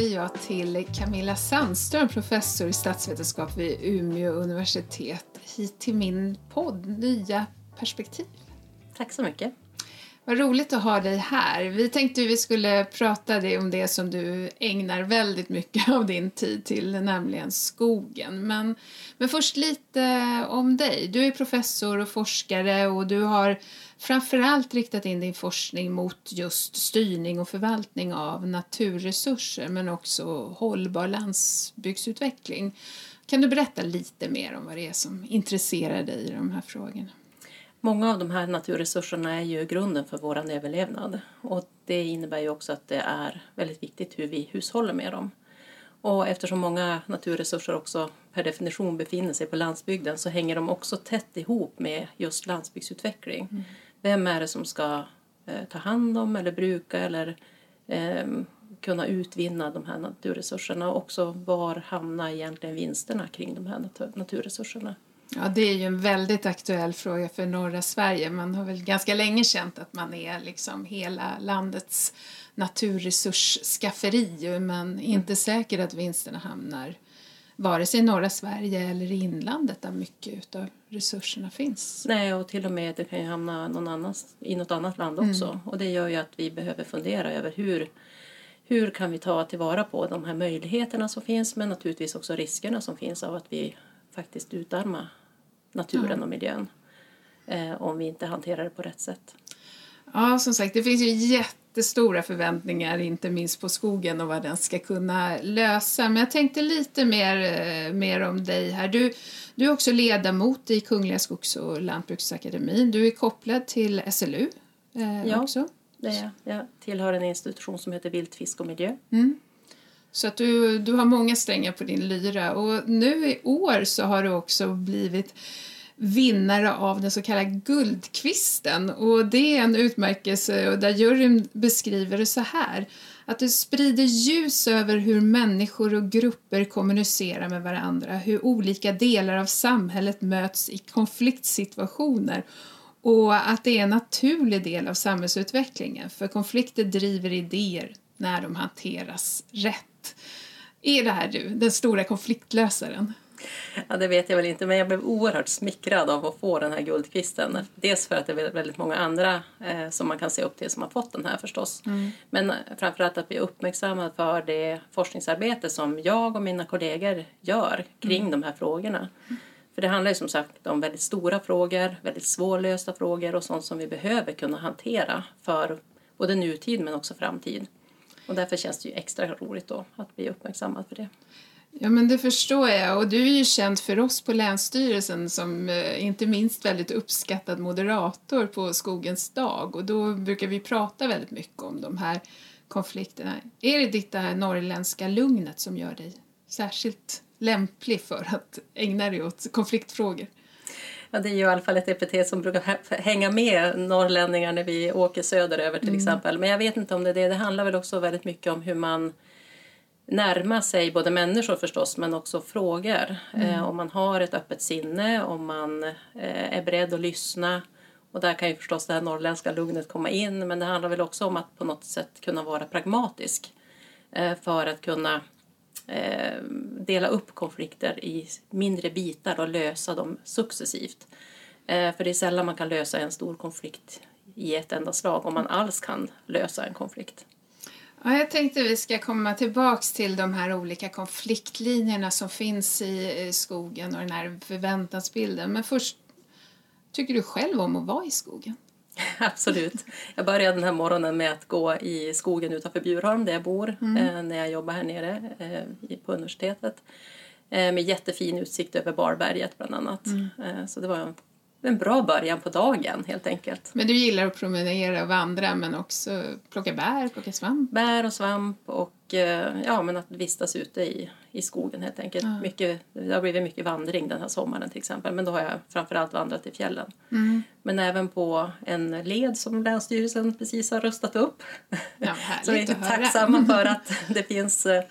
säger jag till Camilla Sandström, professor i statsvetenskap vid Umeå universitet, hit till min podd Nya perspektiv. Tack så mycket. Vad roligt att ha dig här. Vi tänkte vi skulle prata om det som du ägnar väldigt mycket av din tid till, nämligen skogen. Men, men först lite om dig. Du är professor och forskare och du har framförallt riktat in din forskning mot just styrning och förvaltning av naturresurser men också hållbar landsbygdsutveckling. Kan du berätta lite mer om vad det är som intresserar dig i de här frågorna? Många av de här naturresurserna är ju grunden för vår överlevnad och det innebär ju också att det är väldigt viktigt hur vi hushåller med dem. Och eftersom många naturresurser också per definition befinner sig på landsbygden så hänger de också tätt ihop med just landsbygdsutveckling. Mm. Vem är det som ska eh, ta hand om eller bruka eller eh, kunna utvinna de här naturresurserna och också var hamnar egentligen vinsterna kring de här natur naturresurserna? Ja, det är ju en väldigt aktuell fråga för norra Sverige. Man har väl ganska länge känt att man är liksom hela landets naturresursskafferi men inte säker att vinsterna hamnar vare sig i norra Sverige eller i inlandet där mycket av resurserna finns. Nej, och till och med det kan ju hamna någon annans, i något annat land mm. också. Mm. Och det gör ju att vi behöver fundera över hur, hur kan vi ta tillvara på de här möjligheterna som finns men naturligtvis också riskerna som finns av att vi faktiskt utarmar naturen ja. och miljön eh, om vi inte hanterar det på rätt sätt. Ja, som sagt, det finns ju jättestora förväntningar, inte minst på skogen och vad den ska kunna lösa. Men jag tänkte lite mer, eh, mer om dig här. Du, du är också ledamot i Kungliga Skogs och Lantbruksakademin. Du är kopplad till SLU eh, ja, också. det är jag. Jag tillhör en institution som heter Vilt, fisk och miljö. Mm. Så att du, du har många strängar på din lyra och nu i år så har du också blivit vinnare av den så kallade Guldkvisten. Och det är en utmärkelse där juryn beskriver det så här. Att du sprider ljus över hur människor och grupper kommunicerar med varandra, hur olika delar av samhället möts i konfliktsituationer. Och att det är en naturlig del av samhällsutvecklingen. För konflikter driver idéer när de hanteras rätt. Är det här du, den stora konfliktlösaren? Ja, det vet jag väl inte, men jag blev oerhört smickrad av att få den här guldkvisten. Dels för att det är väldigt många andra eh, som man kan se upp till som har fått den här förstås. Mm. Men framförallt att bli uppmärksammad för det forskningsarbete som jag och mina kollegor gör kring mm. de här frågorna. Mm. För det handlar ju som sagt om väldigt stora frågor, väldigt svårlösta frågor och sånt som vi behöver kunna hantera för både nutid men också framtid. Och därför känns det ju extra roligt då att bli uppmärksammad för det. Ja men det förstår jag och du är ju känd för oss på Länsstyrelsen som eh, inte minst väldigt uppskattad moderator på Skogens dag och då brukar vi prata väldigt mycket om de här konflikterna. Är det ditt det här norrländska lugnet som gör dig särskilt lämplig för att ägna dig åt konfliktfrågor? Ja, det är ju i alla fall ett epitet som brukar hänga med norrlänningar när vi åker söderöver till mm. exempel. Men jag vet inte om det är det. Det handlar väl också väldigt mycket om hur man närmar sig både människor förstås men också frågor. Mm. Eh, om man har ett öppet sinne, om man eh, är beredd att lyssna. Och där kan ju förstås det här norrländska lugnet komma in men det handlar väl också om att på något sätt kunna vara pragmatisk. Eh, för att kunna dela upp konflikter i mindre bitar och lösa dem successivt. För det är sällan man kan lösa en stor konflikt i ett enda slag om man alls kan lösa en konflikt. Ja, jag tänkte vi ska komma tillbaks till de här olika konfliktlinjerna som finns i, skogen och den här förväntansbilden. Men först, tycker du själv om att vara i skogen? Absolut. Jag började den här morgonen med att gå i skogen utanför Bjurholm där jag bor mm. eh, när jag jobbar här nere eh, på universitetet. Eh, med jättefin utsikt över Barberget bland annat. Mm. Så det var en bra början på dagen helt enkelt. Men du gillar att promenera och vandra men också plocka bär, plocka svamp? Bär och svamp och eh, ja, men att vistas ute i, i skogen helt enkelt. Ja. Mycket, det har blivit mycket vandring den här sommaren till exempel men då har jag framförallt vandrat i fjällen. Mm. Men även på en led som Länsstyrelsen precis har rustat upp. Ja, Så vi är tacksamma för att det finns eh,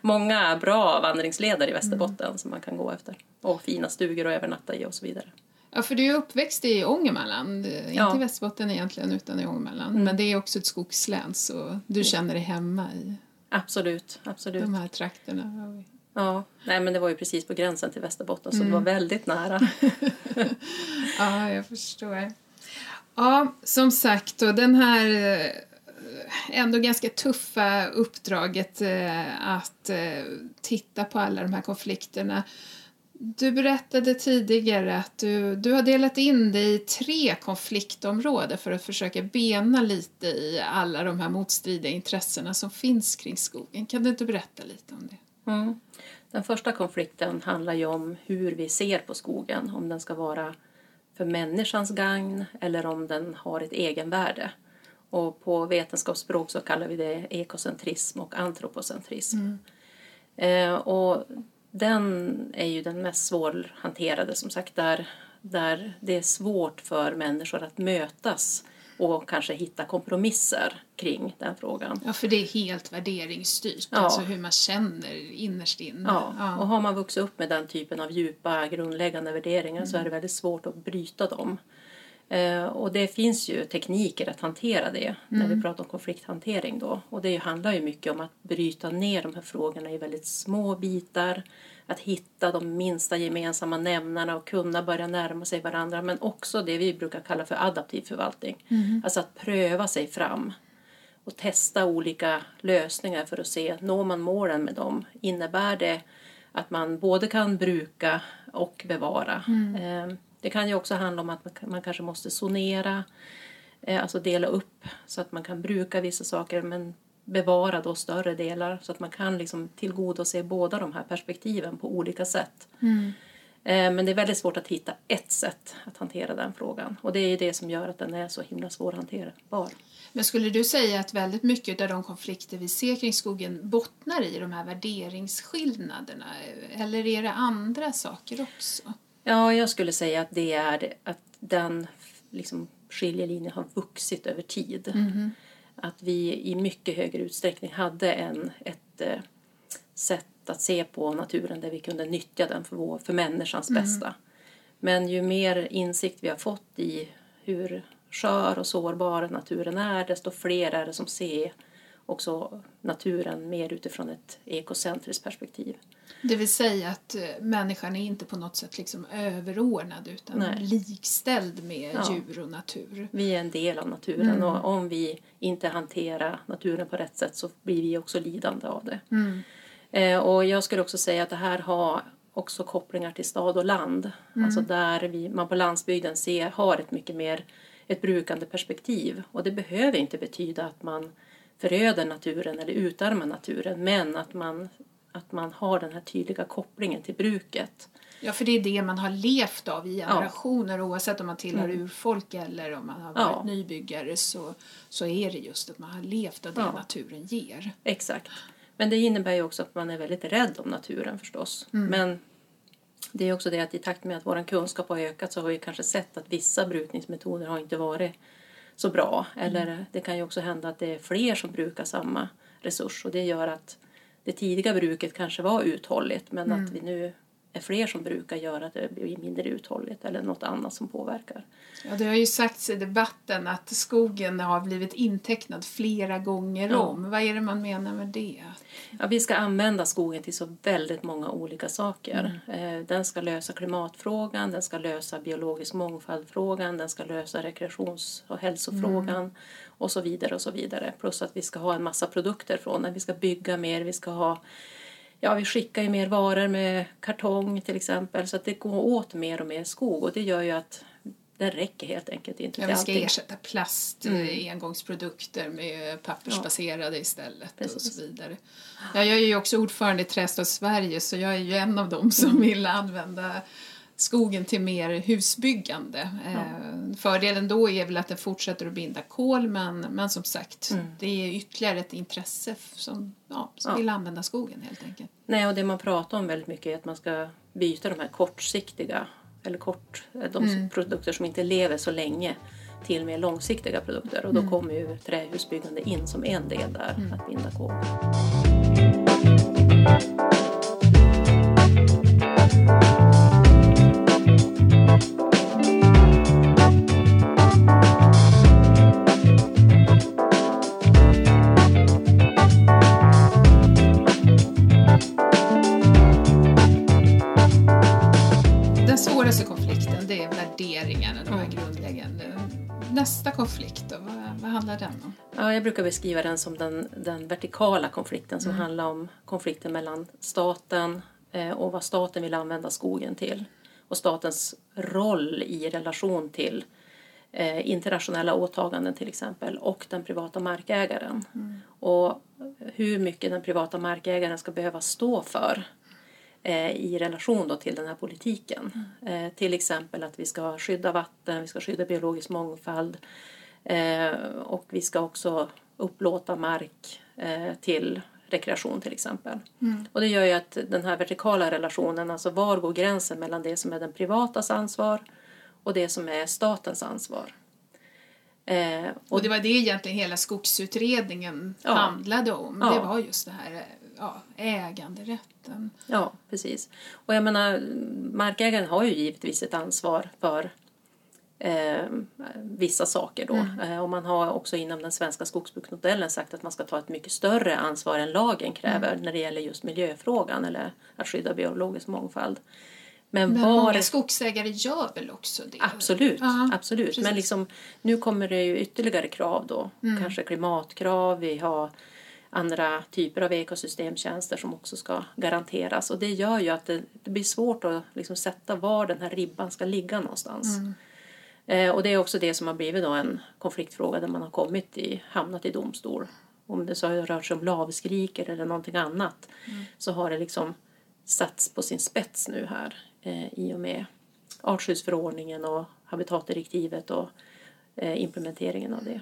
många bra vandringsleder i Västerbotten mm. som man kan gå efter. Och fina stugor att övernatta i och så vidare. Ja, för du är uppväxt i Ångermanland, inte ja. i Västerbotten egentligen utan i Ångermanland. Mm. Men det är också ett skogslän så du känner dig hemma i Absolut, absolut. De här trakterna. Ja, nej men det var ju precis på gränsen till Västerbotten så det var väldigt nära. Ja, jag förstår. Ja, som sagt, och den här eh, ändå ganska tuffa uppdraget eh, att eh, titta på alla de här konflikterna. Du berättade tidigare att du, du har delat in det i tre konfliktområden för att försöka bena lite i alla de här motstridiga intressena som finns kring skogen. Kan du inte berätta lite om det? Mm. Den första konflikten handlar ju om hur vi ser på skogen, om den ska vara för människans gagn eller om den har ett egenvärde. Och på vetenskapsspråk så kallar vi det ekocentrism och antropocentrism. Eh, och den är ju den mest svårhanterade som sagt där, där det är svårt för människor att mötas och kanske hitta kompromisser kring den frågan. Ja, för det är helt värderingsstyrt, Ja. alltså hur man känner innerst inne. Ja, och har man vuxit upp med den typen av djupa grundläggande värderingar så är det väldigt svårt att bryta dem. Eh, och det finns ju tekniker att hantera det när vi pratar om konflikthantering då. Och det handlar ju mycket om att bryta ner de här frågorna i väldigt små bitar. Att hitta de minsta gemensamma nämnarna och kunna börja närma sig varandra. Men också det vi brukar kalla för adaptiv förvaltning. Alltså att pröva sig fram och testa olika lösningar för att se, når man målen med dem? Innebär det att man både kan bruka och bevara? Eh, Det kan ju också handla om att man, kanske måste zonera, eh, alltså dela upp så att man kan bruka vissa saker men bevara då större delar så att man kan liksom tillgodose båda de här perspektiven på olika sätt. Eh, Men det är väldigt svårt att hitta ett sätt att hantera den frågan och det är ju det som gör att den är så himla svårhanterbar. Men skulle du säga att väldigt mycket av de konflikter vi ser kring skogen bottnar i de här värderingsskillnaderna? Eller är det andra saker också? Ja, jag skulle säga att det är att den liksom, skiljelinjen har vuxit över tid. Att vi i mycket högre utsträckning hade en, ett eh, sätt att se på naturen där vi kunde nyttja den för, vår, för människans bästa. Men ju mer insikt vi har fått i hur skör och sårbar naturen är, desto fler är det som ser också naturen mer utifrån ett ekocentriskt perspektiv. Det vill säga att eh, människan är inte på något sätt liksom överordnad utan Nej. likställd med Ja. djur och natur. Vi är en del av naturen och om vi inte hanterar naturen på rätt sätt så blir vi också lidande av det. Eh, och jag skulle också säga att det här har också kopplingar till stad och land. Alltså där vi, man på landsbygden ser, har ett mycket mer ett brukande perspektiv. Och det behöver inte betyda att man föröder naturen eller utarmar naturen men att man, att man har den här tydliga kopplingen till bruket. Ja, för det är det man har levt av i generationer oavsett om man tillhör urfolk eller om man har varit Ja. nybyggare så, så är det just att man har levt av det Ja. naturen ger. Exakt. Men det innebär ju också att man är väldigt rädd om naturen förstås. Men det är också det att i takt med att vår kunskap har ökat så har vi kanske sett att vissa brukningsmetoder har inte varit så bra. Eller det kan ju också hända att det är fler som brukar samma resurs. Och det gör att det tidiga bruket kanske var uthålligt men att vi nu är fler som brukar göra att det blir mindre uthålligt eller något annat som påverkar. Ja, det har ju sagts i debatten att skogen har blivit intecknad flera gånger Ja. om. Vad är det man menar med det? Ja, vi ska använda skogen till så väldigt många olika saker. Eh, Den ska lösa klimatfrågan, den ska lösa biologisk mångfaldfrågan, den ska lösa rekreations och hälsofrågan och så vidare och så vidare. Plus att vi ska ha en massa produkter från den. Vi ska bygga mer, vi ska ha Ja, vi skickar ju mer varor med kartong till exempel så att det går åt mer och mer skog och det gör ju att den räcker helt enkelt inte Ja, vi ska allting. ersätta plast, eh, engångsprodukter med pappersbaserade istället och Precis. så vidare. Ja, jag är ju också ordförande i Trästad Sverige så jag är ju en av dem som vill använda skogen till mer husbyggande. Eh, fördelen då är väl att den fortsätter att binda kol men, men som sagt, det är ytterligare ett intresse som, ja, som Ja. vill använda skogen helt enkelt. Nej, och det man pratar om väldigt mycket är att man ska byta de här kortsiktiga eller kort, de produkter som inte lever så länge till mer långsiktiga produkter och då kommer ju trähusbyggande in som en del där, att binda kol. svåraste jag brukar beskriva den som den, den vertikala konflikten som Mm. handlar om konflikten mellan staten eh, och vad staten vill använda skogen till och statens roll i relation till eh, internationella åtaganden till exempel och den privata markägaren. Och hur mycket den privata markägaren ska behöva stå för eh, i relation då till den här politiken. Eh, till exempel att vi ska skydda vatten, vi ska skydda biologisk mångfald och vi ska också upplåta mark eh, till rekreation till exempel. Och det gör ju att den här vertikala relationen, alltså var går gränsen mellan det som är den privatas ansvar och det som är statens ansvar. Eh, Och det var det egentligen hela skogsutredningen Ja. handlade om. Ja. Det var just det här ja, äganderätten. Ja, precis. Och jag menar, markägaren har ju givetvis ett ansvar för eh, vissa saker då. Eh, och man har också inom den svenska skogsbruksmodellen sagt att man ska ta ett mycket större ansvar än lagen kräver när det gäller just miljöfrågan eller att skydda biologisk mångfald. Men, Men var... många skogsägare gör väl också det? Absolut, Ja, absolut. precis. Men liksom, nu kommer det ju ytterligare krav då. Kanske klimatkrav, vi har andra typer av ekosystemtjänster som också ska garanteras. Och det gör ju att det, det blir svårt att liksom sätta var den här ribban ska ligga någonstans. Eh, och det är också det som har blivit då en konfliktfråga där man har kommit i, hamnat i domstol. Om det så har rört sig om lavskriker eller någonting annat så har det liksom satts på sin spets nu här eh, i och med artskyddsförordningen och habitatdirektivet och eh, implementeringen av det.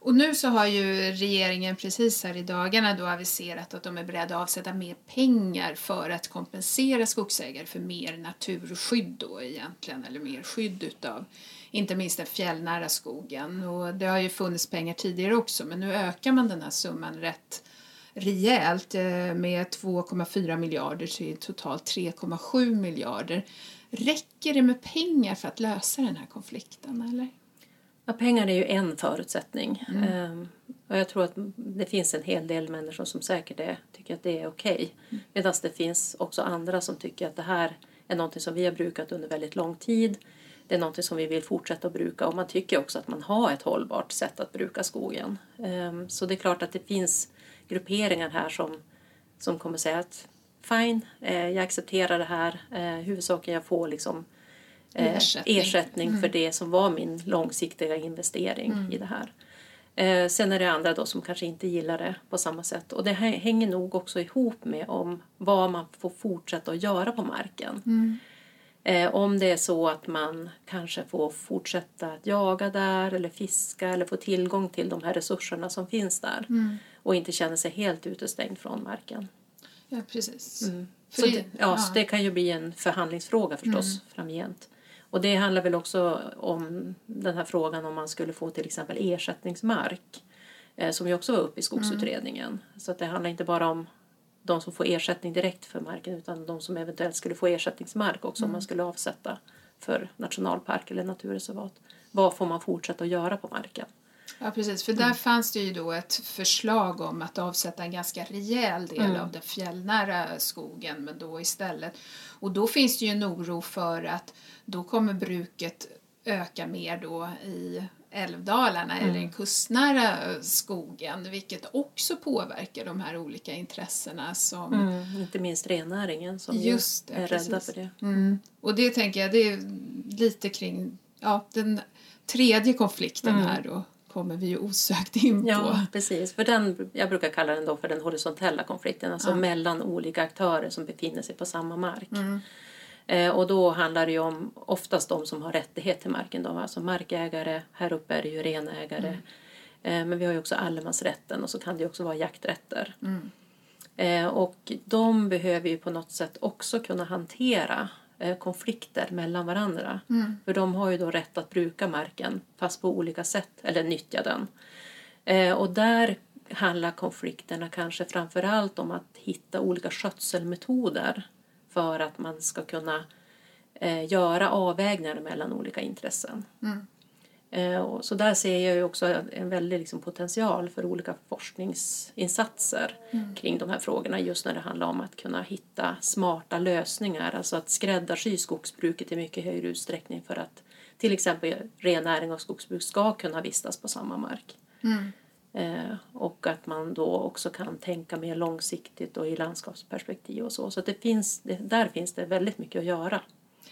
Och nu så har ju regeringen precis här i dagarna då aviserat att de är beredda att avsätta mer pengar för att kompensera skogsägare för mer naturskydd då egentligen, eller mer skydd utav inte minst den fjällnära skogen. Och det har ju funnits pengar tidigare också men nu ökar man den här summan rätt rejält eh, med 2,4 miljarder till totalt 3,7 miljarder. Räcker det med pengar för att lösa den här konflikten eller? Ja, pengar är ju en förutsättning. Ehm, och jag tror att det finns en hel del människor som säkert är, tycker att det är okej. Medan det finns också andra som tycker att det här är någonting som vi har brukat under väldigt lång tid. Det är någonting som vi vill fortsätta att bruka och man tycker också att man har ett hållbart sätt att bruka skogen. Ehm, så det är klart att det finns grupperingar här som, som kommer säga att fine, eh, jag accepterar det här. Eh, huvudsaken jag får liksom eh, Ersättning. ersättning för det som var min långsiktiga investering i det här. Eh, sen är det andra då som kanske inte gillar det på samma sätt. Och det hä- hänger nog också ihop med om vad man får fortsätta att göra på marken. Eh, om det är så att man kanske får fortsätta att jaga där eller fiska eller få tillgång till de här resurserna som finns där och inte känner sig helt utestängd från marken. Ja, precis. För Så det- det, ja, så det kan ju bli en förhandlingsfråga förstås framgent. Och det handlar väl också om den här frågan om man skulle få till exempel ersättningsmark eh, som ju också var uppe i skogsutredningen. Så att det handlar inte bara om de som får ersättning direkt för marken utan de som eventuellt skulle få ersättningsmark också om man skulle avsätta för nationalpark eller naturreservat. Vad får man fortsätta att göra på marken? Ja, precis. För där fanns det ju då ett förslag om att avsätta en ganska rejäl del av den fjällnära skogen, men då istället. Och då finns det ju en oro för att då kommer bruket öka mer då i älvdalarna eller den kustnära skogen, vilket också påverkar de här olika intressena som Inte minst rennäringen som Just ju det, är rädda precis. för det. Mm. Och det tänker jag, det är lite kring ja, den tredje konflikten här då kommer vi ju osökt in på. Ja, precis. För den, jag brukar kalla den då för den horisontella konflikten, alltså mellan olika aktörer som befinner sig på samma mark. Eh, och då handlar det ju om oftast de som har rättighet till marken, då, alltså markägare, här uppe är det ju renägare. Eh, men vi har ju också allemansrätten och så kan det ju också vara jakträtter. Eh, och de behöver ju på något sätt också kunna hantera konflikter mellan varandra. För de har ju då rätt att bruka marken fast på olika sätt, eller nyttja den. Eh, och där handlar konflikterna kanske framför allt om att hitta olika skötselmetoder för att man ska kunna eh, göra avvägningar mellan olika intressen. Eh, och så där ser jag ju också en väldig liksom, potential för olika forskningsinsatser mm. kring de här frågorna just när det handlar om att kunna hitta smarta lösningar, alltså att skräddarsy skogsbruket i mycket högre utsträckning för att till exempel rennäring och skogsbruk ska kunna vistas på samma mark. Mm. Eh, och att man då också kan tänka mer långsiktigt och i landskapsperspektiv och så. Så det finns, där finns det väldigt mycket att göra.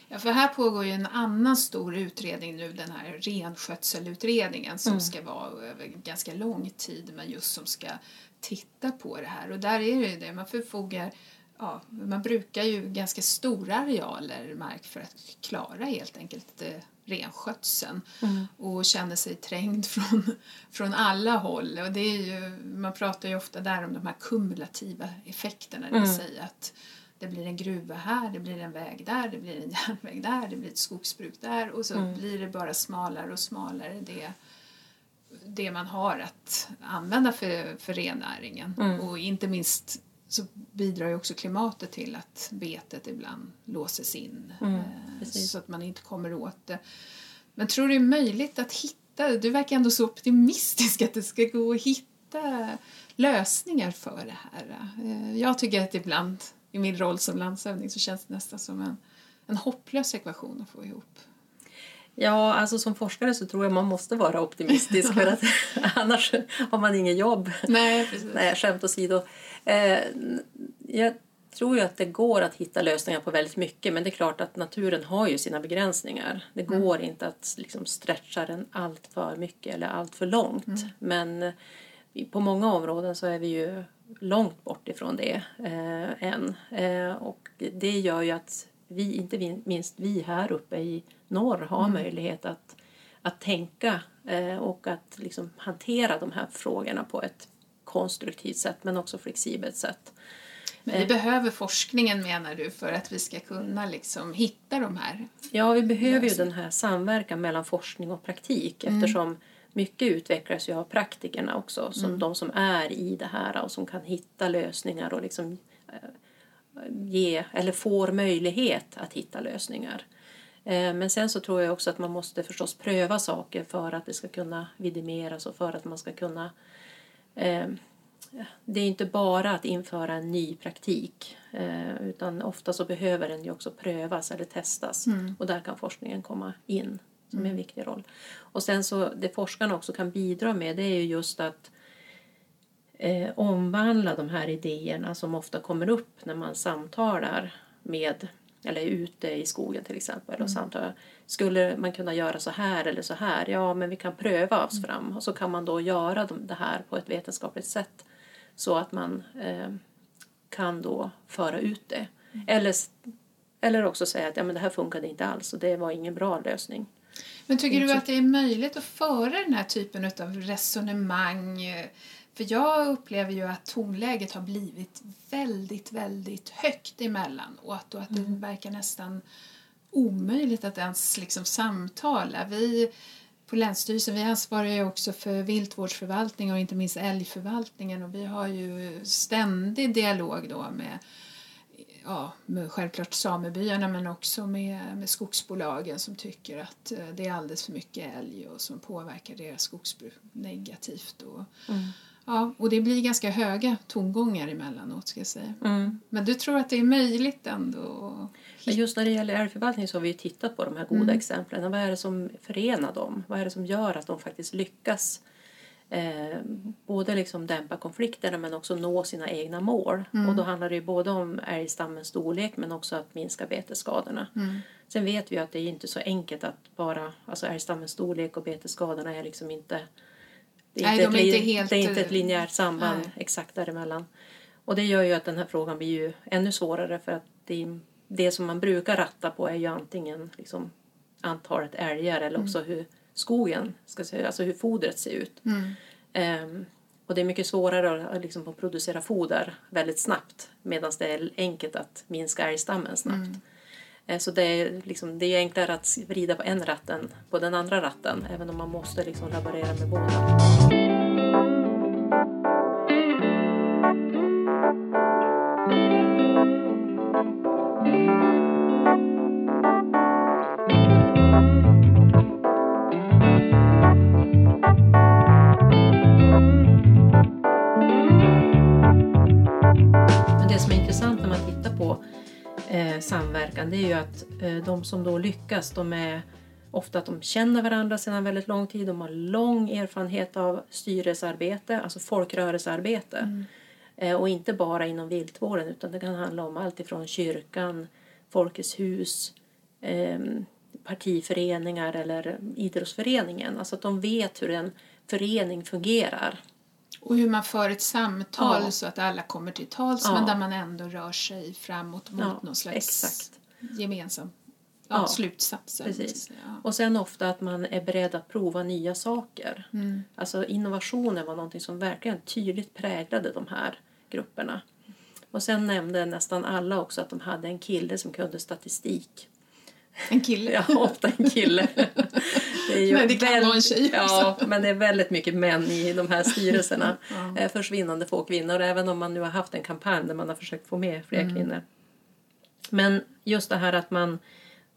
Ja, för här pågår ju en annan stor utredning nu, den här renskötselutredningen som mm. ska vara över ganska lång tid men just som ska titta på det här. Och där är det ju det, man förfogar Ja, man brukar ju ganska stora arealer mark för att klara helt enkelt eh, renskötseln mm. och känner sig trängd från, från alla håll. Och det är ju, man pratar ju ofta där om de här kumulativa effekterna, det vill mm. säga att det blir en gruva här, det blir en väg där, det blir en järnväg där, det blir ett skogsbruk där och så mm. blir det bara smalare och smalare det, det man har att använda för, för rennäringen. Mm. Och inte minst så bidrar ju också klimatet till att betet ibland låses in mm, eh, så att man inte kommer åt det. Men tror du det är möjligt att hitta, du verkar ändå så optimistisk att det ska gå att hitta lösningar för det här. Eh, jag tycker att ibland i min roll som landshövding så känns det nästan som en, en hopplös ekvation att få ihop. Ja, alltså som forskare så tror jag man måste vara optimistisk för att annars har man inget jobb. Nej, precis. Nej, skämt åsido. Eh, jag tror ju att det går att hitta lösningar på väldigt mycket men det är klart att naturen har ju sina begränsningar. Det mm. går inte att liksom stretcha den allt för mycket eller allt för långt. Mm. Men på många områden så är vi ju långt bort ifrån det eh, än. Eh, och det gör ju att vi, inte minst vi här uppe i norr, har mm. möjlighet att, att tänka eh, och att liksom hantera de här frågorna på ett konstruktivt sätt men också flexibelt sätt. Men vi eh. behöver forskningen menar du för att vi ska kunna liksom hitta de här? Ja, vi behöver ju den här samverkan mellan forskning och praktik mm. Mycket utvecklas ju av praktikerna också, som mm. de som är i det här och som kan hitta lösningar och liksom eh, ge eller får möjlighet att hitta lösningar. Eh, men sen så tror jag också att man måste förstås pröva saker för att det ska kunna vidimeras och för att man ska kunna eh, det är inte bara att införa en ny praktik utan ofta så behöver den ju också prövas eller testas mm. och där kan forskningen komma in som är en mm. viktig roll. Och sen så det forskarna också kan bidra med det är ju just att eh, omvandla de här idéerna som ofta kommer upp när man samtalar med eller ute i skogen till exempel och mm. samtalar. Skulle man kunna göra så här eller så här? Ja, men vi kan pröva oss mm. fram och så kan man då göra det här på ett vetenskapligt sätt så att man eh, kan då föra ut det. Mm. Eller, eller också säga att ja, men det här funkade inte alls och det var ingen bra lösning. Men tycker du att det är möjligt att föra den här typen av resonemang? För jag upplever ju att tonläget har blivit väldigt, väldigt högt emellanåt och att det mm. verkar nästan omöjligt att ens liksom samtala. Vi på Länsstyrelsen vi ansvarar ju också för viltvårdsförvaltning och inte minst älgförvaltningen och vi har ju ständig dialog då med ja, med självklart samebyarna men också med, med skogsbolagen som tycker att eh, det är alldeles för mycket älg och som påverkar deras skogsbruk negativt. Och, mm. ja, och det blir ganska höga tongångar emellanåt ska jag säga. Mm. Men du tror att det är möjligt ändå? Just när det gäller älgförvaltning så har vi tittat på de här goda mm. exemplen. Vad är det som förenar dem? Vad är det som gör att de faktiskt lyckas eh, både liksom dämpa konflikterna men också nå sina egna mål. Mm. Och då handlar det ju både om älgstammens storlek men också att minska betesskadorna. Mm. Sen vet vi att det är inte så enkelt att bara, alltså älgstammens storlek och betesskadorna är liksom inte det är, Nej, inte, ett, inte helt... det är inte ett linjärt samband Nej. exakt däremellan. Och det gör ju att den här frågan blir ju ännu svårare för att det, det som man brukar ratta på är ju antingen liksom antalet älgar eller också mm. hur skogen, ska säga, alltså hur fodret ser ut. Mm. Um, och det är mycket svårare att, liksom, att producera foder väldigt snabbt medan det är enkelt att minska älgstammen snabbt. Mm. Uh, så det är, liksom, det är enklare att vrida på en ratt än på den andra ratten även om man måste liksom, laborera med båda. Samverkan det är ju att eh, de som då lyckas de är ofta att de känner varandra sedan väldigt lång tid. De har lång erfarenhet av styrelsearbete, alltså folkrörelsearbete. Mm. Eh, och inte bara inom viltvården utan det kan handla om allt ifrån kyrkan, Folkets hus, eh, partiföreningar eller idrottsföreningen. Alltså att de vet hur en förening fungerar. Och hur man för ett samtal ja. så att alla kommer till tals ja. men där man ändå rör sig framåt mot ja, någon slags exakt. gemensam ja, slutsatser. Precis. Och sen ofta att man är beredd att prova nya saker. Mm. Alltså innovationen var någonting som verkligen tydligt präglade de här grupperna. Och sen nämnde nästan alla också att de hade en kille som kunde statistik. En kille? ja, ofta en kille. Det är men det kan vara en tjej också. Ja, men det är väldigt mycket män i de här styrelserna. ja. Eh, försvinnande få kvinnor, även om man nu har haft en kampanj där man har försökt få med fler mm. kvinnor. Men just det här att man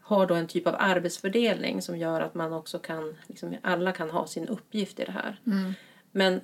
har då en typ av arbetsfördelning som gör att man också kan, liksom, alla kan ha sin uppgift i det här. Mm. Men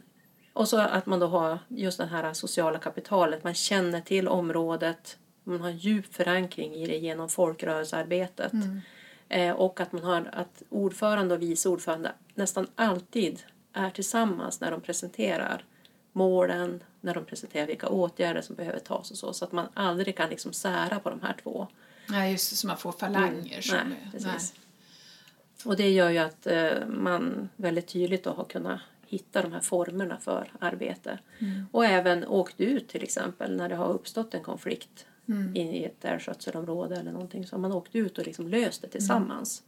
och så att man då har just det här sociala kapitalet, man känner till området, man har djup förankring i det genom folkrörelsearbetet. Mm. Eh, och att man har att ordförande och vice ordförande nästan alltid är tillsammans när de presenterar målen, när de presenterar vilka åtgärder som behöver tas och så. Så att man aldrig kan liksom sära på de här två. Nej, just det, så man får falanger. Mm. Nej, precis. Nej. Och det gör ju att eh, man väldigt tydligt då har kunnat hitta de här formerna för arbete. Mm. Och även åkt ut till exempel när det har uppstått en konflikt mm. i ett älgskötselområde eller någonting så man åkt ut och liksom löst det tillsammans.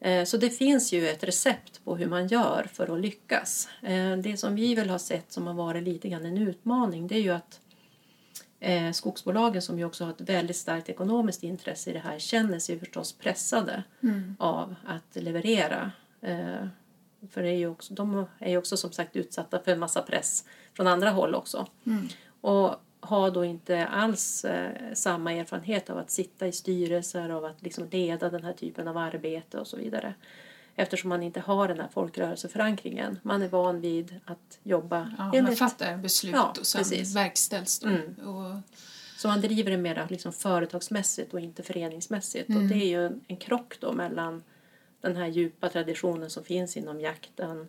Mm. Så det finns ju ett recept på hur man gör för att lyckas. Eh, det som vi väl har sett som har varit lite grann en utmaning det är ju att eh, skogsbolagen som ju också har ett väldigt starkt ekonomiskt intresse i det här känner sig förstås pressade mm. av att leverera för det är ju också, de är ju också som sagt utsatta för en massa press från andra håll också. Mm. Och har då inte alls eh, samma erfarenhet av att sitta i styrelser och att liksom leda den här typen av arbete och så vidare. Eftersom man inte har den här folkrörelseförankringen. Man är van vid att jobba ja, enligt... Man fattar beslut ja, och sen precis. verkställs de. Mm. Och... Så man driver det mer liksom företagsmässigt och inte föreningsmässigt. Mm. Och det är ju en, en krock då mellan den här djupa traditionen som finns inom jakten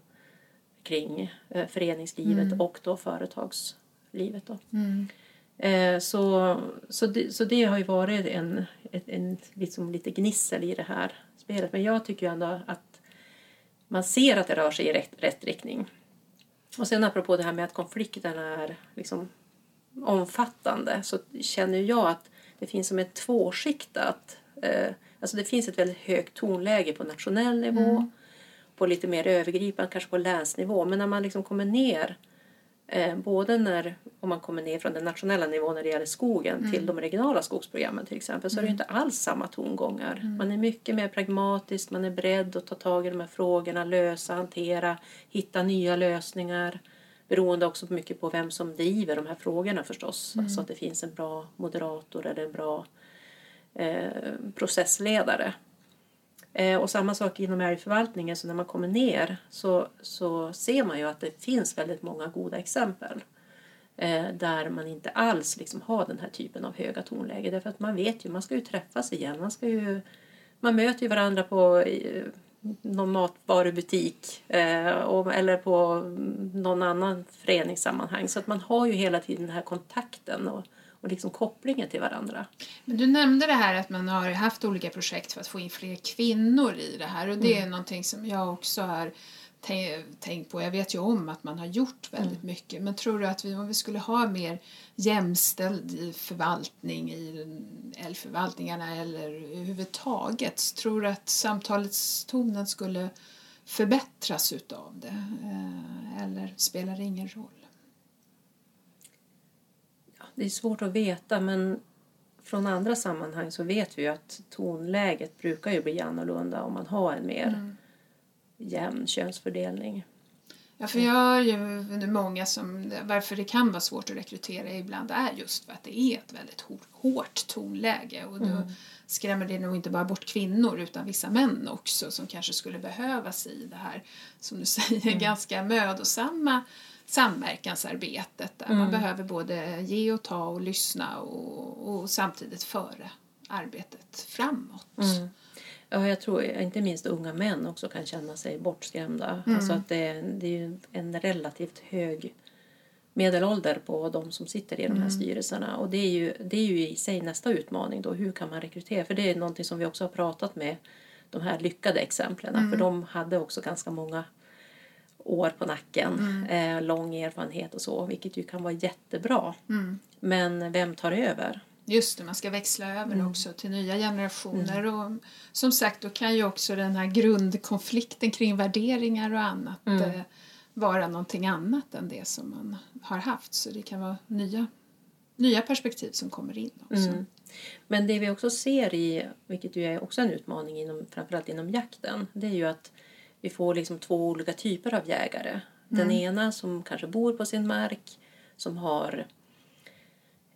kring eh, föreningslivet mm. och då företagslivet. Då. Eh, så, så, det, så det har ju varit en, en, en liksom lite gnissel i det här spelet. Men jag tycker ändå att man ser att det rör sig i rätt, rätt riktning. Och sen apropå det här med att konflikterna är liksom omfattande så känner jag att det finns som ett tvåskiktat eh, Alltså det finns ett väldigt högt tonläge på nationell nivå, mm. på lite mer övergripande, kanske på länsnivå. Men när man liksom kommer ner, eh, både när om man kommer ner från den nationella nivån när det gäller skogen mm. till de regionala skogsprogrammen till exempel så är det mm. inte alls samma tongångar. Mm. Man är mycket mer pragmatisk, man är beredd att ta tag i de här frågorna, lösa, hantera, hitta nya lösningar beroende också mycket på vem som driver de här frågorna förstås. Mm. Alltså att det finns en bra moderator eller en bra Eh, processledare. Eh, och samma sak inom älgförvaltningen, så när man kommer ner så, så ser man ju att det finns väldigt många goda exempel eh, där man inte alls liksom har den här typen av höga tonläge. Därför att man vet ju, man ska ju träffas igen. Man, ska ju, man möter ju varandra på någon matvarubutik eh, eller på någon annan föreningssammanhang. Så att man har ju hela tiden den här kontakten. Och, och liksom kopplingen till varandra. Men du nämnde det här att man har haft olika projekt för att få in fler kvinnor i det här och det mm. är någonting som jag också har tänkt på. Jag vet ju om att man har gjort väldigt mm. mycket men tror du att vi, om vi skulle ha mer jämställd förvaltning i älgförvaltningarna eller överhuvudtaget tror du att samtalets tonen skulle förbättras utav det eh, eller spelar det ingen roll? Det är svårt att veta men från andra sammanhang så vet vi ju att tonläget brukar ju bli annorlunda om man har en mer mm. jämn könsfördelning. Ja, för jag har ju många som, varför det kan vara svårt att rekrytera ibland är just för att det är ett väldigt hårt tonläge och då mm. skrämmer det nog inte bara bort kvinnor utan vissa män också som kanske skulle behövas i det här, som du säger, mm. ganska mödosamma samverkansarbetet där mm. man behöver både ge och ta och lyssna och, och samtidigt föra arbetet framåt. Mm. Ja, jag tror inte minst unga män också kan känna sig bortskrämda. Mm. Alltså att det, det är ju en relativt hög medelålder på de som sitter i de här mm. styrelserna. Och det är, ju, det är ju i sig nästa utmaning då. Hur kan man rekrytera? För det är någonting som vi också har pratat med de här lyckade exemplen. Mm. För de hade också ganska många år på nacken, mm. eh, lång erfarenhet och så, vilket ju kan vara jättebra. Mm. Men vem tar över? Just det, man ska växla över mm. också till nya generationer. Mm. Och som sagt, då kan ju också den här grundkonflikten kring värderingar och annat mm. eh, vara någonting annat än det som man har haft. Så det kan vara nya, nya perspektiv som kommer in också. Mm. Men det vi också ser i, vilket ju är också en utmaning inom, framförallt inom jakten, det är ju att vi får liksom två olika typer av jägare. Den mm. ena som kanske bor på sin mark, som har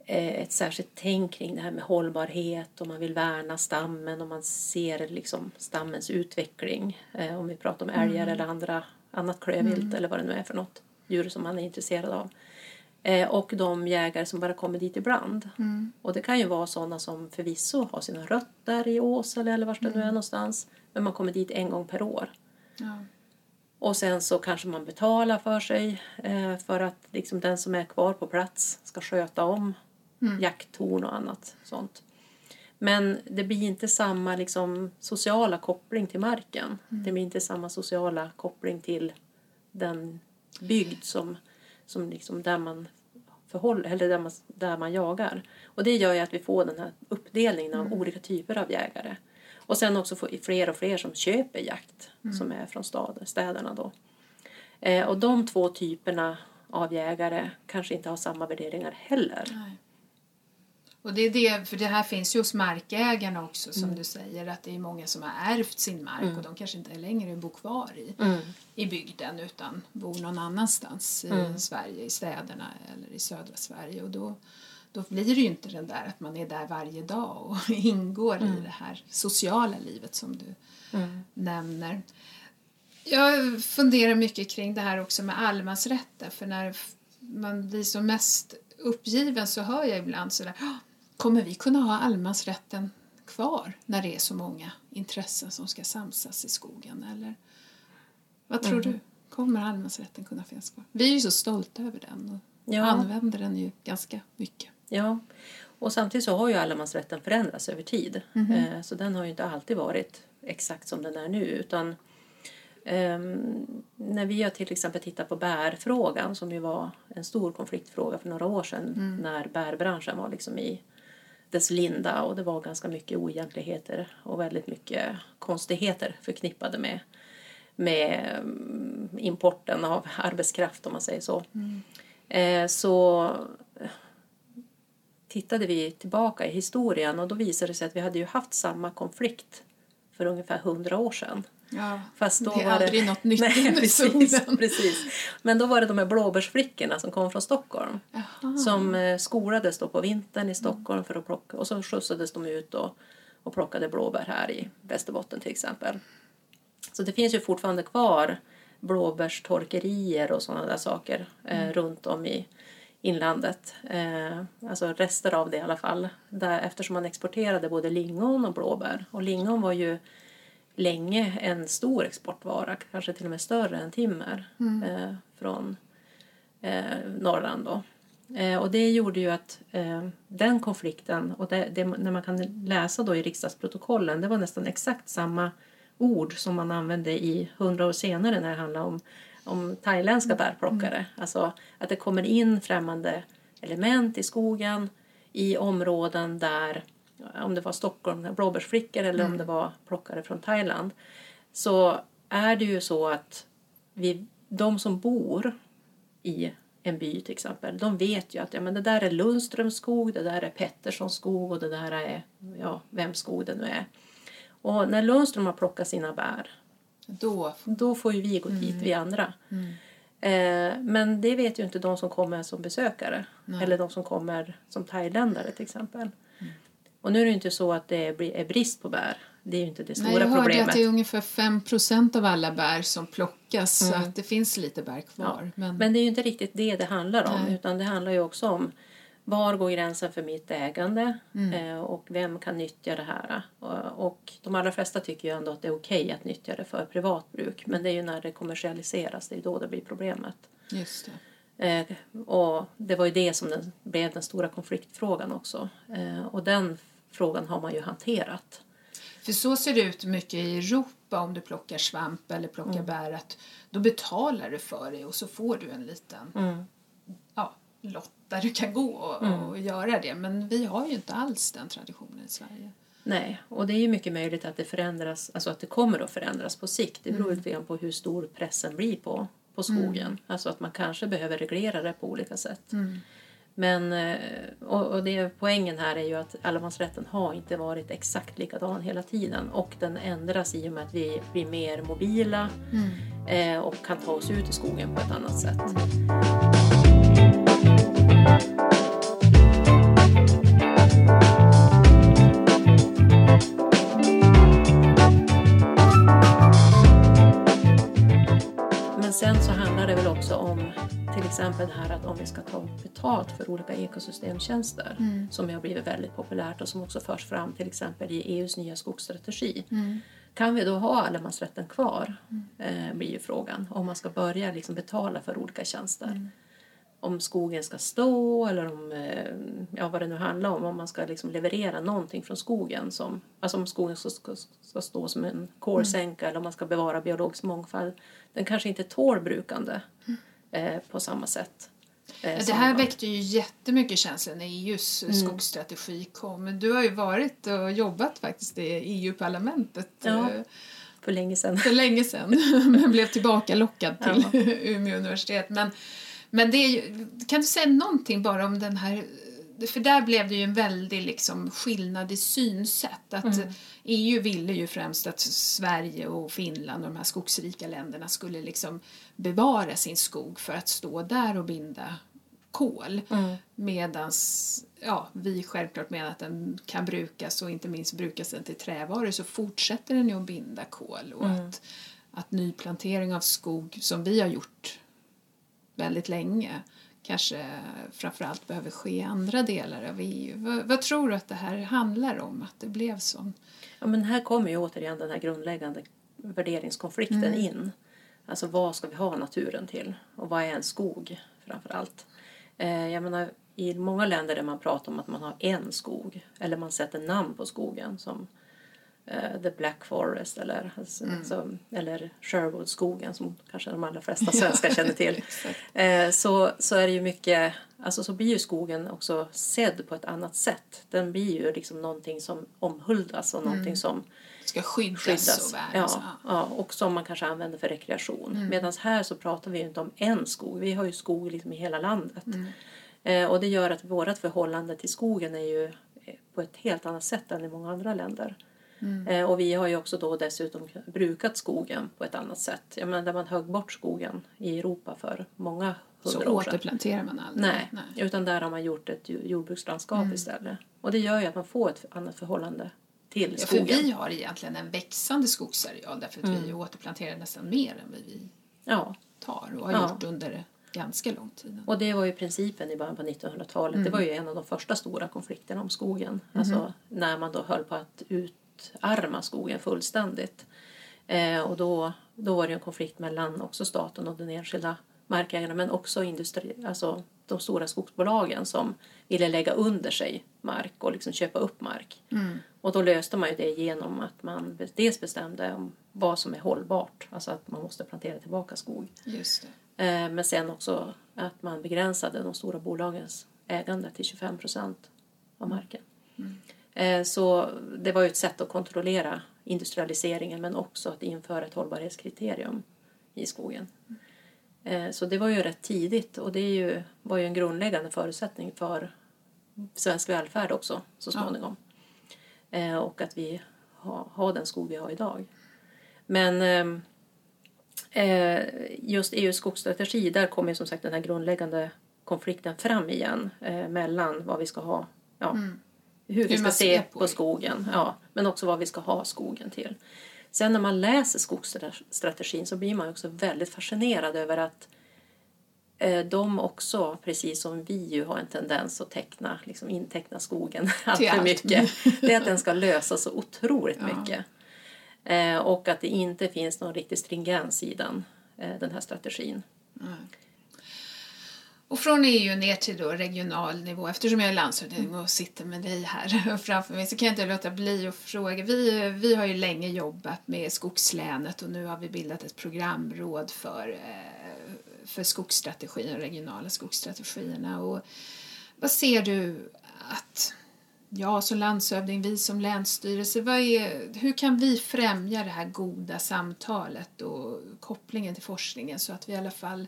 eh, ett särskilt tänk kring det här med hållbarhet och man vill värna stammen och man ser liksom stammens utveckling. Eh, om vi pratar om älgar mm. eller andra, annat klövvilt mm. eller vad det nu är för något djur som man är intresserad av. Eh, och de jägare som bara kommer dit ibland. Mm. Och det kan ju vara sådana som förvisso har sina rötter i Åsele eller var det nu är någonstans. Men man kommer dit en gång per år. Ja. Och sen så kanske man betalar för sig eh, för att liksom den som är kvar på plats ska sköta om mm. jakttorn och annat sånt. Men det blir inte samma liksom, sociala koppling till marken. Mm. Det blir inte samma sociala koppling till den bygd som, som liksom där man förhåller, eller där man, där man jagar. Och det gör ju att vi får den här uppdelningen av mm. olika typer av jägare. Och sen också fler och fler som köper jakt mm. som är från stad, städerna då. Eh, och de två typerna av jägare kanske inte har samma värderingar heller. Nej. Och det är det, för det här finns ju hos markägarna också som mm. du säger att det är många som har ärvt sin mark mm. och de kanske inte längre bor kvar i, mm. i bygden utan bor någon annanstans i mm. Sverige, i städerna eller i södra Sverige och då, då blir det ju inte den där att man är där varje dag och ingår i mm. det här sociala livet som du mm. nämner. Jag funderar mycket kring det här också med allemansrätten för när man blir som mest uppgiven så hör jag ibland sådär Kommer vi kunna ha allemansrätten kvar när det är så många intressen som ska samsas i skogen? Eller vad tror mm. du? Kommer allemansrätten kunna finnas kvar? Vi är ju så stolta över den och ja. använder den ju ganska mycket. Ja, och samtidigt så har ju allemansrätten förändrats över tid. Mm -hmm. Så den har ju inte alltid varit exakt som den är nu utan Um, när vi har till exempel tittat på bärfrågan som ju var en stor konfliktfråga för några år sedan mm. när bärbranschen var liksom i dess linda och det var ganska mycket oegentligheter och väldigt mycket konstigheter förknippade med, med mm, importen av arbetskraft om man säger så. Mm. Eh, så tittade vi tillbaka i historien och då visade det sig att vi hade ju haft samma konflikt för ungefär hundra år sedan. Ja, Fast då det är var aldrig det... något nytt Nej, precis, precis. Men då var det de här blåbärsflickorna som kom från Stockholm. Jaha. Som eh, skolades då på vintern i Stockholm för att plocka och så skjutsades de ut och, och plockade blåbär här i Västerbotten till exempel. Så det finns ju fortfarande kvar blåbärstorkerier och sådana där saker eh, mm. runt om i inlandet. Eh, alltså rester av det i alla fall. Där, eftersom man exporterade både lingon och blåbär. Och lingon var ju länge en stor exportvara, kanske till och med större än timmer mm. eh, från eh, Norrland. Då. Eh, och det gjorde ju att eh, den konflikten, och det, det, när man kan läsa då i riksdagsprotokollen, det var nästan exakt samma ord som man använde i hundra år senare när det handlade om, om thailändska mm. bärplockare. Mm. Alltså att det kommer in främmande element i skogen i områden där om det var Stockholm, blåbärsflickor eller mm. om det var plockare från Thailand så är det ju så att vi, de som bor i en by till exempel, de vet ju att ja, men det där är Lundströms skog, det där är Petterssons skog och det där är ja, vems skog det nu är. Och när Lundström har plockat sina bär då, då får ju vi gå dit, mm. vi andra. Mm. Eh, men det vet ju inte de som kommer som besökare Nej. eller de som kommer som thailändare till exempel. Och nu är det inte så att det är brist på bär. Det är ju inte det stora problemet. jag hörde att det är ungefär 5% av alla bär som plockas mm. så att det finns lite bär kvar. Ja. Men... men det är ju inte riktigt det det handlar om Nej. utan det handlar ju också om var går gränsen för mitt ägande eh, och vem kan nyttja det här? Och, och de allra flesta tycker ju ändå att det är okej att nyttja det för privat bruk men det är ju när det kommersialiseras, det är då det blir problemet. Just det. Eh, och det var ju det som den, blev den stora konfliktfrågan också. Eh, och den frågan har man ju hanterat. För så ser det ut mycket i Europa om du plockar svamp eller plockar bär att då betalar du för det och så får du en liten ja, lott där du kan gå och, och göra det. Men vi har ju inte alls den traditionen i Sverige. Nej, och det är ju mycket möjligt att det förändras, alltså att det kommer att förändras på sikt. Det beror lite grann på hur stor pressen blir på, på skogen. Alltså att man kanske behöver reglera det på olika sätt. Men eh, och, och det, poängen här är ju att allemansrätten har inte varit exakt likadan hela tiden och den ändras i och med att vi blir mer mobila eh, och kan ta oss ut i skogen på ett annat sätt. Men sen så handlar det väl också om till exempel här att om vi ska ta betalt för olika ekosystemtjänster som har blivit väldigt populärt och som också förs fram till exempel i EUs nya skogsstrategi. Kan vi då ha allemansrätten kvar? Eh, blir ju frågan. Om man ska börja liksom betala för olika tjänster. Om skogen ska stå eller om, eh, ja, vad det nu handlar om. Om man ska liksom leverera någonting från skogen. Som, alltså om skogen ska, ska, ska stå som en kolsänka eller om man ska bevara biologisk mångfald. Den kanske inte tål brukande eh, på samma sätt. eh, Ja, Det här man- väckte ju jättemycket känslor när EUs skogsstrategi kom. Du har ju varit och jobbat faktiskt i EU-parlamentet Ja. eh, För länge sedan. för länge sedan men blev tillbaka lockad till Umeå universitet. Men, men det ju, kan du säga någonting bara om den här för där blev det ju en väldig liksom, skillnad i synsätt. Att EU ville ju främst att Sverige och Finland och de här skogsrika länderna skulle liksom bevara sin skog för att stå där och binda kol. Medan ja, vi självklart menar att den kan brukas och inte minst brukas den till trävaror så fortsätter den ju att binda kol. Och att, att nyplantering av skog som vi har gjort väldigt länge kanske framförallt behöver ske i andra delar av EU. Vad, vad tror du att det här handlar om, att det blev så? Ja, men här kommer ju återigen den här grundläggande värderingskonflikten in. Alltså vad ska vi ha naturen till? Och vad är en skog framför allt? Eh, jag menar, I många länder där man pratar om att man har en skog eller man sätter namn på skogen som eh, The Black Forest eller, alltså, alltså, eller Sherwoodskogen som kanske de allra flesta svenskar känner till. Eh, så, så är det ju mycket, alltså så blir ju skogen också sedd på ett annat sätt. Den blir ju liksom någonting som omhuldas och någonting som Ska skyddas, skyddas. och värnas? Ja, ja, och som man kanske använder för rekreation. Medan här så pratar vi ju inte om en skog. Vi har ju skog liksom i hela landet. Eh, och det gör att vårt förhållande till skogen är ju eh, på ett helt annat sätt än i många andra länder. Eh, och vi har ju också då dessutom brukat skogen på ett annat sätt. Jag menar, där man högg bort skogen i Europa för många Så hundra år sedan. återplanterar man aldrig? Nej, utan där har man gjort ett jordbrukslandskap istället. Och det gör ju att man får ett annat förhållande till Ja, för skogen. vi har egentligen en växande skogsareal därför att vi återplanterar nästan mer än vad vi Ja, tar och har Ja. gjort under ganska lång tid. och det var ju principen i början på 1900-talet. Det var ju en av de första stora konflikterna om skogen. Alltså när man då höll på att utarma skogen fullständigt. Eh, och då, då var det en konflikt mellan också staten och den enskilda markägarna men också industri, alltså de stora skogsbolagen som ville lägga under sig mark och liksom köpa upp mark. Och då löste man ju det genom att man dels bestämde om vad som är hållbart, alltså att man måste plantera tillbaka skog. Just det. Eh, Men sen också att man begränsade de stora bolagens ägande till 25 procent av marken. Eh, Så det var ju ett sätt att kontrollera industrialiseringen men också att införa ett hållbarhetskriterium i skogen. Eh, Så det var ju rätt tidigt och det är ju, var ju en grundläggande förutsättning för svensk välfärd också så småningom. Eh, Och att vi har, har den skog vi har idag. Men ehm, eh, just EUs skogsstrategi, där kommer som sagt den här grundläggande konflikten fram igen eh, mellan vad vi ska ha, ja, hur vi ska se på på skogen, ja, men också vad vi ska ha skogen till. Sen när man läser skogsstrategin så blir man också väldigt fascinerad över att eh, de också, precis som vi ju har en tendens att teckna, liksom inteckna skogen allt för allt. mycket, det är att den ska lösa så otroligt Ja. mycket. Eh, och att det inte finns någon riktig stringens i den, eh, den här strategin. Och från EU ner till då regional nivå, eftersom jag är landshövding och sitter med dig här framför mig så kan jag inte låta bli att fråga. Vi, vi har ju länge jobbat med skogslänet och nu har vi bildat ett programråd för, eh, för skogsstrategin, de regionala skogsstrategierna. Och vad ser du att jag som landshövding, vi som länsstyrelse, vad är, hur kan vi främja det här goda samtalet och kopplingen till forskningen så att vi i alla fall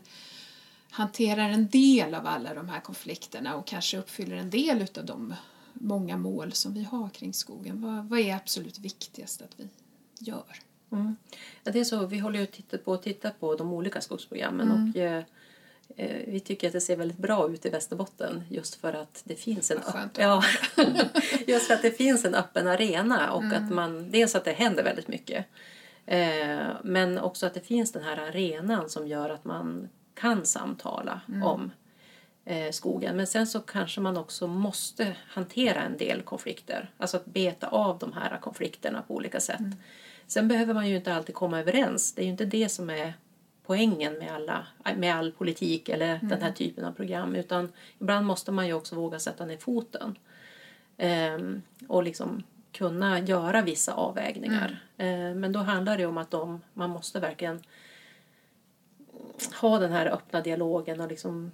hanterar en del av alla de här konflikterna och kanske uppfyller en del av de många mål som vi har kring skogen. Vad, vad är absolut viktigast att vi gör? Mm. Ja, det är så, vi håller ju titta på, titta på de olika skogsprogrammen och eh, eh, vi tycker att det ser väldigt bra ut i Västerbotten just för att det finns en, öpp- ja, just för att det finns en öppen arena och att man, dels att det händer väldigt mycket eh, men också att det finns den här arenan som gör att man kan samtala om eh, skogen. Men sen så kanske man också måste hantera en del konflikter. Alltså att beta av de här konflikterna på olika sätt. Sen behöver man ju inte alltid komma överens. Det är ju inte det som är poängen med, alla, med all politik eller den här typen av program. Utan ibland måste man ju också våga sätta ner foten. Ehm, och liksom kunna göra vissa avvägningar. Ehm, men då handlar det om att de, man måste verkligen ha den här öppna dialogen och liksom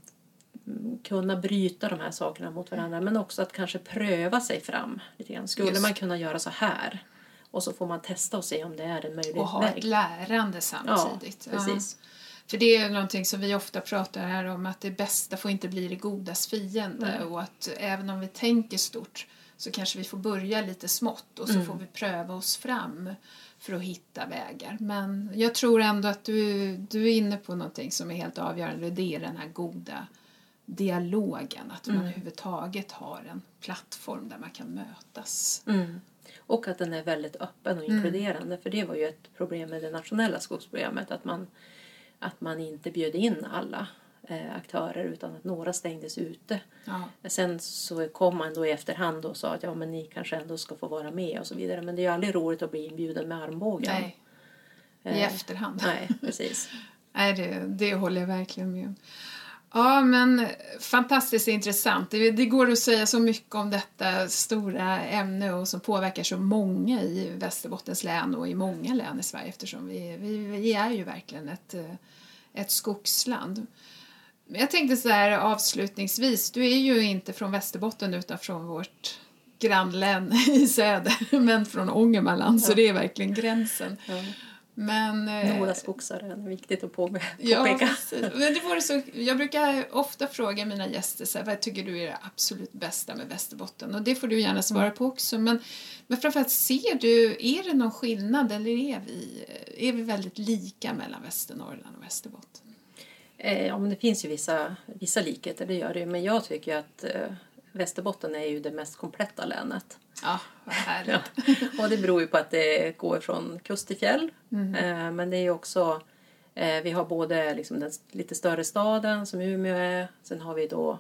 mm, kunna bryta de här sakerna mot varandra men också att kanske pröva sig fram lite grann. Skulle Just. man kunna göra så här? Och så får man testa och se om det är en möjlig Och ha väg. ett lärande samtidigt. Ja, precis. För det är någonting som vi ofta pratar här om att det bästa får inte bli det godas fiende Nej. och att även om vi tänker stort så kanske vi får börja lite smått och så Mm. får vi pröva oss fram för att hitta vägar. Men jag tror ändå att du, du är inne på någonting som är helt avgörande och det är den här goda dialogen, att man Mm. överhuvudtaget har en plattform där man kan mötas. Mm. Och att den är väldigt öppen och inkluderande. För det var ju ett problem med det nationella skogsprogrammet. Att man, att man inte bjöd in alla aktörer utan att några stängdes ute. Ja. Sen så kom man då i efterhand och sa att ja, men ni kanske ändå ska få vara med och så vidare. Men det är ju aldrig roligt att bli inbjuden med armbågen. Nej, i Eh, efterhand. Nej, precis. Nej, det, det håller jag verkligen med om. Ja, men fantastiskt intressant. Det, det går att säga så mycket om detta stora ämne och som påverkar så många i Västerbottens län och i många län i Sverige eftersom vi, vi, vi är ju verkligen ett, eh, ett skogsland. Men jag tänkte så här avslutningsvis, du är ju inte från Västerbotten utan från vårt grannlän i söder, men från Ångermanland, så det är verkligen gränsen. Ja. Men, eh, Några skogsare är viktigt att på- Ja, påpeka. precis. Men det vore så, jag brukar ofta fråga mina gäster så här, vad tycker du är det absolut bästa med Västerbotten? Och det får du gärna svara på också. Men, men framförallt, ser du, är det någon skillnad eller är vi, är vi väldigt lika mellan Västernorrland och Västerbotten? Eh, Ja, men det finns ju vissa, vissa likheter, det gör det ju. Men jag tycker ju att eh, Västerbotten är ju det mest kompletta länet. Ja, vad härligt. Ja. Och det beror ju på att det går från kust till fjäll. Mm. Eh, Men det är ju också, eh, vi har både liksom den lite större staden som Umeå är. Sen har vi då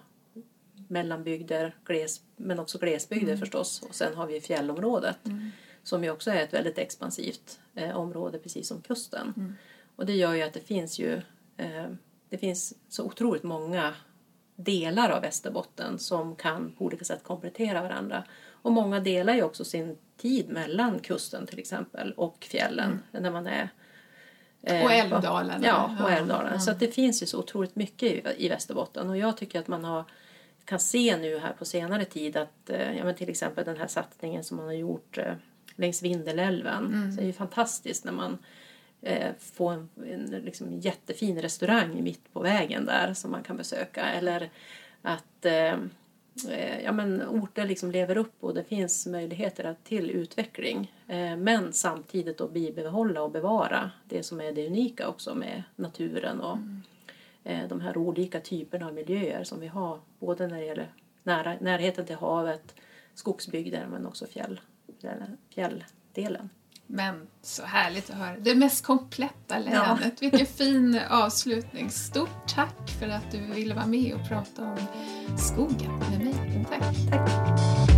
mellanbygder, gles, men också glesbygder Mm. förstås. Och sen har vi fjällområdet som ju också är ett väldigt expansivt eh, område precis som kusten. Mm. Och det gör ju att det finns ju eh, det finns så otroligt många delar av Västerbotten som kan på olika sätt komplettera varandra. Och många delar ju också sin tid mellan kusten till exempel och fjällen när man är eh, Och Älvdalen. Ja, och Älvdalen. ja. Så det finns ju så otroligt mycket i, i Västerbotten och jag tycker att man har kan se nu här på senare tid att eh, ja, men till exempel den här satsningen som man har gjort eh, längs Vindelälven. Mm. Så det är ju fantastiskt när man eh, får en, en liksom, jättefin restaurang mitt på vägen där som man kan besöka. Eller att eh, eh, ja, men orter liksom lever upp och det finns möjligheter att, till utveckling. Eh, men samtidigt då bibehålla och bevara det som är det unika också med naturen och eh, de här olika typerna av miljöer som vi har. Både när det gäller nära, närheten till havet, skogsbygder men också fjäll, fjälldelen. Men så härligt att höra. Det mest kompletta länet. Ja. Vilken fin avslutning. Stort tack för att du ville vara med och prata om skogen med mig. Tack. tack.